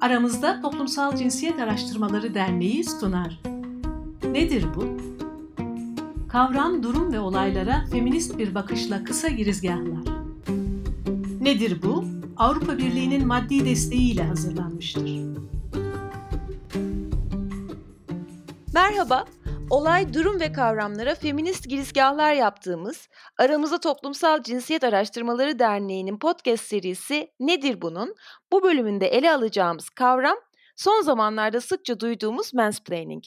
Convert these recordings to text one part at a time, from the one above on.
Aramızda Toplumsal Cinsiyet Araştırmaları Derneği sunar. Nedir bu? Kavram, durum ve olaylara feminist bir bakışla kısa girizgahlar. Nedir bu? Avrupa Birliği'nin maddi desteğiyle hazırlanmıştır. Merhaba, olay, durum ve kavramlara feminist girizgahlar yaptığımız Aramızda Toplumsal Cinsiyet Araştırmaları Derneği'nin podcast serisi Nedir Bunun? Bu bölümünde ele alacağımız kavram son zamanlarda sıkça duyduğumuz mansplaining.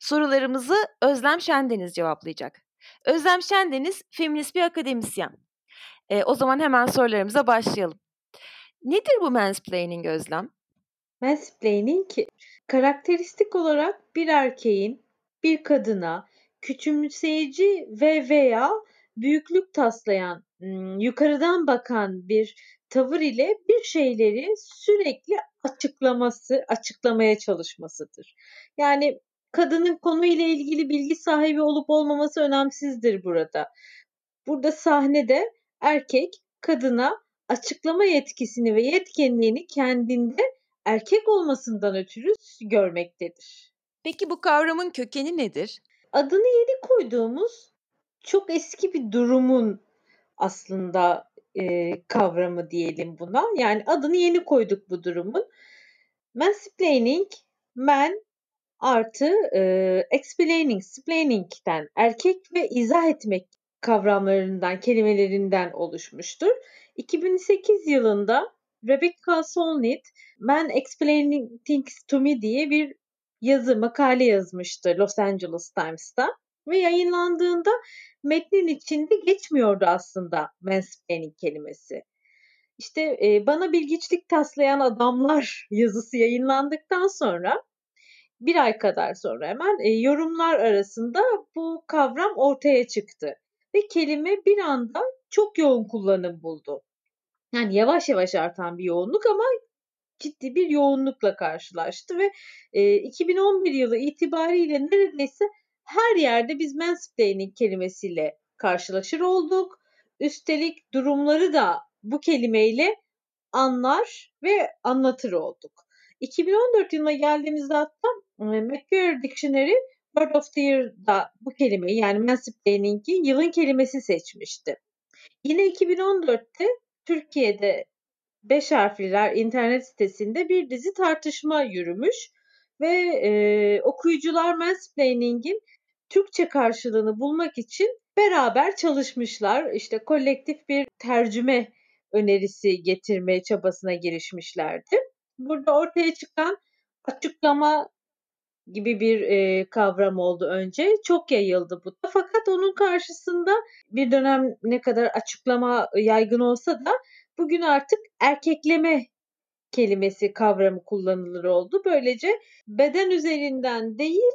Sorularımızı Özlem Şendeniz cevaplayacak. Özlem Şendeniz feminist bir akademisyen. E, o zaman hemen sorularımıza başlayalım. Nedir bu mansplaining Özlem? Mansplaining karakteristik olarak bir erkeğin bir kadına küçümseyici ve veya büyüklük taslayan, yukarıdan bakan bir tavır ile bir şeyleri sürekli açıklaması, açıklamaya çalışmasıdır. Yani kadının konuyla ilgili bilgi sahibi olup olmaması önemsizdir burada. Burada sahnede erkek kadına açıklama yetkisini ve yetkinliğini kendinde erkek olmasından ötürü görmektedir. Peki bu kavramın kökeni nedir? Adını yeni koyduğumuz çok eski bir durumun aslında e, kavramı diyelim buna. Yani adını yeni koyduk bu durumun. Mansplaining, man artı e, explaining, splaining'den erkek ve izah etmek kavramlarından, kelimelerinden oluşmuştur. 2008 yılında Rebecca Solnit, Man Explaining Things to Me diye bir yazı, makale yazmıştı Los Angeles Times'ta. Ve yayınlandığında metnin içinde geçmiyordu aslında mansplaining kelimesi. İşte e, bana bilgiçlik taslayan adamlar yazısı yayınlandıktan sonra bir ay kadar sonra hemen e, yorumlar arasında bu kavram ortaya çıktı. Ve kelime bir anda çok yoğun kullanım buldu. Yani yavaş yavaş artan bir yoğunluk ama ciddi bir yoğunlukla karşılaştı ve e, 2011 yılı itibariyle neredeyse her yerde biz mansplaining kelimesiyle karşılaşır olduk. Üstelik durumları da bu kelimeyle anlar ve anlatır olduk. 2014 yılına geldiğimizde hatta e, Macquarie Dictionary Word of the Year'da bu kelimeyi yani mansplaining'i yılın kelimesi seçmişti. Yine 2014'te Türkiye'de beş harfliler internet sitesinde bir dizi tartışma yürümüş ve e, okuyucular mansplaining'in Türkçe karşılığını bulmak için beraber çalışmışlar. İşte kolektif bir tercüme önerisi getirmeye çabasına girişmişlerdi. Burada ortaya çıkan açıklama gibi bir e, kavram oldu önce. Çok yayıldı bu. Fakat onun karşısında bir dönem ne kadar açıklama yaygın olsa da bugün artık erkekleme kelimesi kavramı kullanılır oldu. Böylece beden üzerinden değil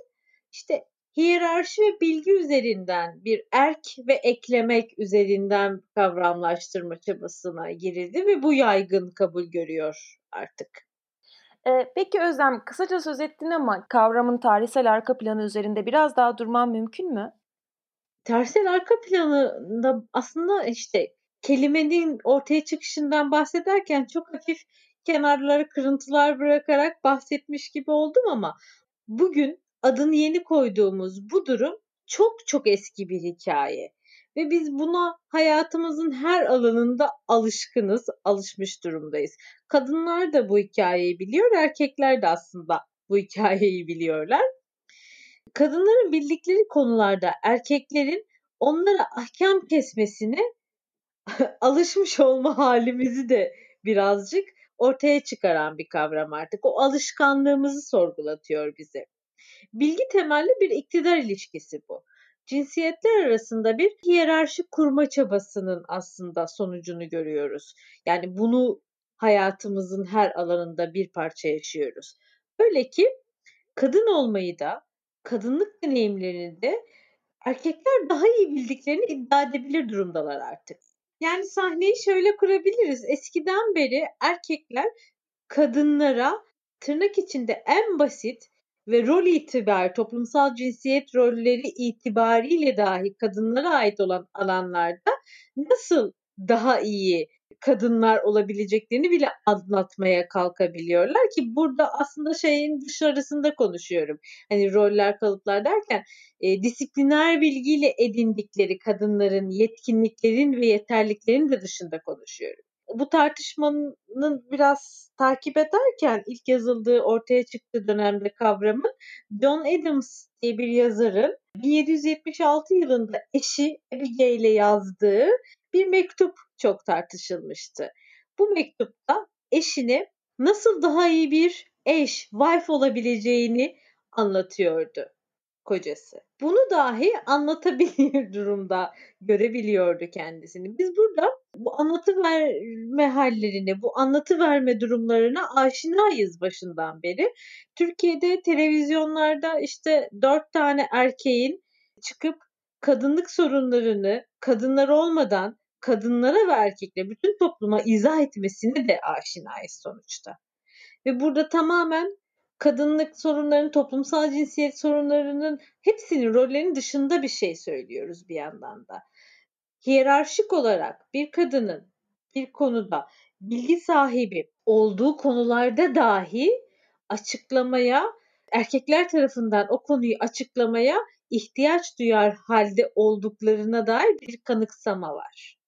işte hiyerarşi ve bilgi üzerinden bir erk ve eklemek üzerinden kavramlaştırma çabasına girildi ve bu yaygın kabul görüyor artık. Ee, peki Özlem, kısaca söz ettin ama kavramın tarihsel arka planı üzerinde biraz daha durman mümkün mü? Tarihsel arka planında aslında işte kelimenin ortaya çıkışından bahsederken çok hafif kenarları kırıntılar bırakarak bahsetmiş gibi oldum ama bugün adını yeni koyduğumuz bu durum çok çok eski bir hikaye. Ve biz buna hayatımızın her alanında alışkınız, alışmış durumdayız. Kadınlar da bu hikayeyi biliyor, erkekler de aslında bu hikayeyi biliyorlar. Kadınların bildikleri konularda erkeklerin onlara ahkam kesmesine alışmış olma halimizi de birazcık ortaya çıkaran bir kavram artık. O alışkanlığımızı sorgulatıyor bize. Bilgi temelli bir iktidar ilişkisi bu. Cinsiyetler arasında bir hiyerarşi kurma çabasının aslında sonucunu görüyoruz. Yani bunu hayatımızın her alanında bir parça yaşıyoruz. Öyle ki kadın olmayı da kadınlık deneyimlerini de erkekler daha iyi bildiklerini iddia edebilir durumdalar artık. Yani sahneyi şöyle kurabiliriz. Eskiden beri erkekler kadınlara tırnak içinde en basit ve rol itibar, toplumsal cinsiyet rolleri itibariyle dahi kadınlara ait olan alanlarda nasıl daha iyi kadınlar olabileceklerini bile anlatmaya kalkabiliyorlar ki burada aslında şeyin dışarısında konuşuyorum. Hani roller kalıplar derken e, disipliner bilgiyle edindikleri kadınların yetkinliklerin ve yeterliklerin de dışında konuşuyorum. Bu tartışmanın biraz takip ederken ilk yazıldığı ortaya çıktığı dönemde kavramın John Adams diye bir yazarın 1776 yılında eşi Abigail'e yazdığı bir mektup çok tartışılmıştı. Bu mektupta eşine nasıl daha iyi bir eş, wife olabileceğini anlatıyordu kocası. Bunu dahi anlatabilir durumda görebiliyordu kendisini. Biz burada bu anlatı verme hallerine, bu anlatı verme durumlarına aşinayız başından beri. Türkiye'de televizyonlarda işte dört tane erkeğin çıkıp kadınlık sorunlarını kadınlar olmadan kadınlara ve erkeklere bütün topluma izah etmesine de aşinayız sonuçta. Ve burada tamamen kadınlık sorunlarının, toplumsal cinsiyet sorunlarının hepsinin rollerinin dışında bir şey söylüyoruz bir yandan da. Hiyerarşik olarak bir kadının bir konuda bilgi sahibi olduğu konularda dahi açıklamaya, erkekler tarafından o konuyu açıklamaya ihtiyaç duyar halde olduklarına dair bir kanıksama var.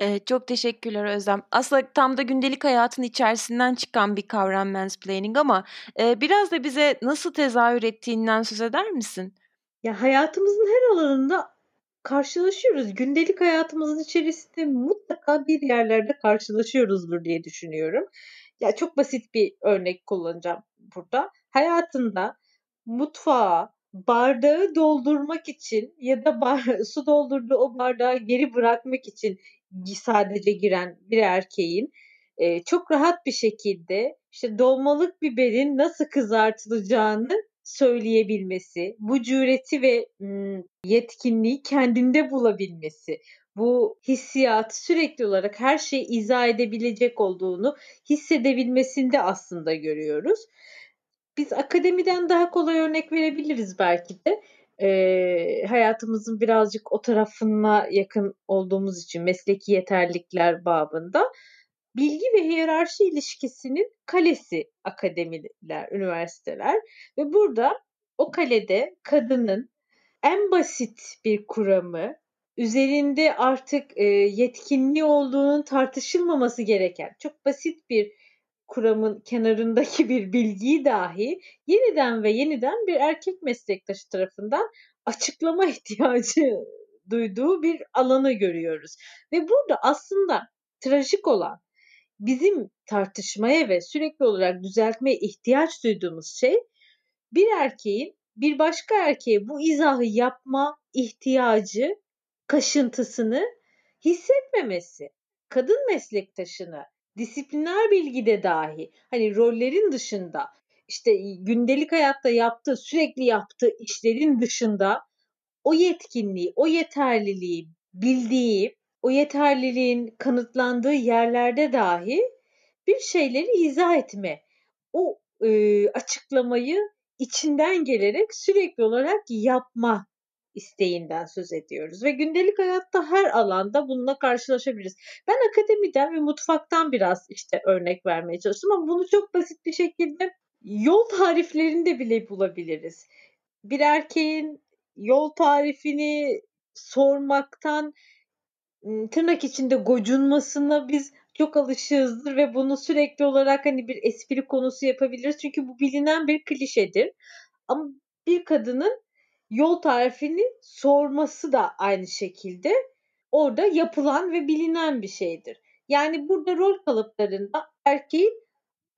Eee, çok teşekkürler Özlem. Aslında tam da gündelik hayatın içerisinden çıkan bir kavram mansplaining ama, eee, biraz da bize nasıl tezahür ettiğinden söz eder misin? Ya, hayatımızın her alanında karşılaşıyoruz. Gündelik hayatımızın içerisinde mutlaka bir yerlerde karşılaşıyoruzdur diye düşünüyorum. Ya, çok basit bir örnek kullanacağım burada. Hayatında mutfağa bardağı doldurmak için ya da bar su doldurduğu o bardağı geri bırakmak için sadece giren bir erkeğin e, çok rahat bir şekilde işte dolmalık biberin nasıl kızartılacağını söyleyebilmesi, bu cüreti ve yetkinliği kendinde bulabilmesi, bu hissiyatı sürekli olarak her şeyi izah edebilecek olduğunu hissedebilmesinde aslında görüyoruz. Biz akademiden daha kolay örnek verebiliriz belki de e, hayatımızın birazcık o tarafına yakın olduğumuz için mesleki yeterlikler babında bilgi ve hiyerarşi ilişkisinin kalesi akademiler, üniversiteler ve burada o kalede kadının en basit bir kuramı, üzerinde artık e, yetkinliği olduğunun tartışılmaması gereken çok basit bir kuramın kenarındaki bir bilgiyi dahi yeniden ve yeniden bir erkek meslektaşı tarafından açıklama ihtiyacı duyduğu bir alanı görüyoruz. Ve burada aslında trajik olan bizim tartışmaya ve sürekli olarak düzeltmeye ihtiyaç duyduğumuz şey bir erkeğin bir başka erkeğe bu izahı yapma ihtiyacı, kaşıntısını hissetmemesi. Kadın meslektaşını disipliner bilgide dahi hani rollerin dışında işte gündelik hayatta yaptığı sürekli yaptığı işlerin dışında o yetkinliği, o yeterliliği bildiği, o yeterliliğin kanıtlandığı yerlerde dahi bir şeyleri izah etme, o e, açıklamayı içinden gelerek sürekli olarak yapma isteğinden söz ediyoruz ve gündelik hayatta her alanda bununla karşılaşabiliriz. Ben akademiden ve mutfaktan biraz işte örnek vermeye çalıştım ama bunu çok basit bir şekilde yol tariflerinde bile bulabiliriz. Bir erkeğin yol tarifini sormaktan tırnak içinde gocunmasına biz çok alışığızdır ve bunu sürekli olarak hani bir espri konusu yapabiliriz. Çünkü bu bilinen bir klişedir. Ama bir kadının yol tarifini sorması da aynı şekilde orada yapılan ve bilinen bir şeydir. Yani burada rol kalıplarında erkeğin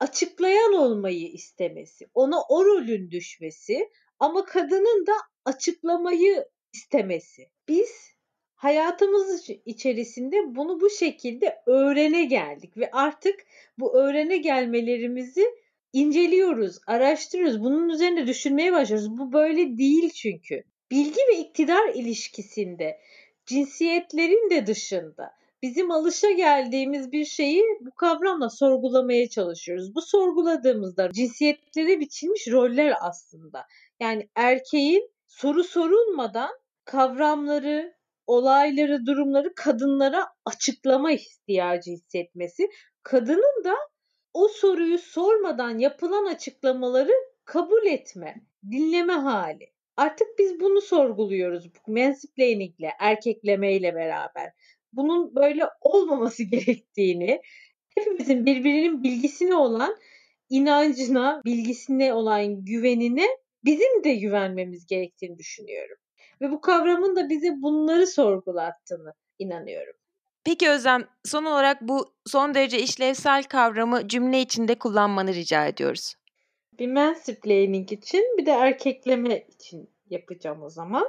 açıklayan olmayı istemesi, ona o rolün düşmesi ama kadının da açıklamayı istemesi. Biz hayatımız içerisinde bunu bu şekilde öğrene geldik ve artık bu öğrene gelmelerimizi inceliyoruz, araştırıyoruz. Bunun üzerinde düşünmeye başlıyoruz. Bu böyle değil çünkü. Bilgi ve iktidar ilişkisinde cinsiyetlerin de dışında bizim alışa geldiğimiz bir şeyi bu kavramla sorgulamaya çalışıyoruz. Bu sorguladığımızda cinsiyetlere biçilmiş roller aslında. Yani erkeğin soru sorulmadan kavramları, olayları, durumları kadınlara açıklama ihtiyacı hissetmesi, kadının da o soruyu sormadan yapılan açıklamaları kabul etme, dinleme hali. Artık biz bunu sorguluyoruz bu mansplainingle, erkeklemeyle beraber. Bunun böyle olmaması gerektiğini, hepimizin birbirinin bilgisine olan inancına, bilgisine olan güvenine bizim de güvenmemiz gerektiğini düşünüyorum. Ve bu kavramın da bize bunları sorgulattığını inanıyorum. Peki Özlem, son olarak bu son derece işlevsel kavramı cümle içinde kullanmanı rica ediyoruz. Bir mansplaining için bir de erkekleme için yapacağım o zaman.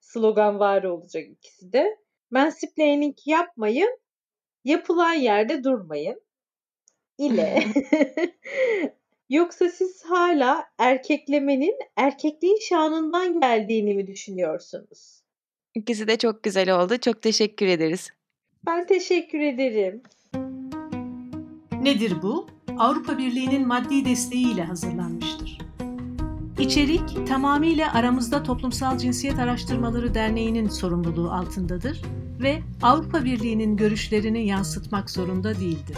Slogan var olacak ikisi de. Mansplaining yapmayın, yapılan yerde durmayın. ile yoksa siz hala erkeklemenin erkekliğin şanından geldiğini mi düşünüyorsunuz? İkisi de çok güzel oldu. Çok teşekkür ederiz. Ben teşekkür ederim. Nedir bu? Avrupa Birliği'nin maddi desteğiyle hazırlanmıştır. İçerik tamamıyla Aramızda Toplumsal Cinsiyet Araştırmaları Derneği'nin sorumluluğu altındadır ve Avrupa Birliği'nin görüşlerini yansıtmak zorunda değildir.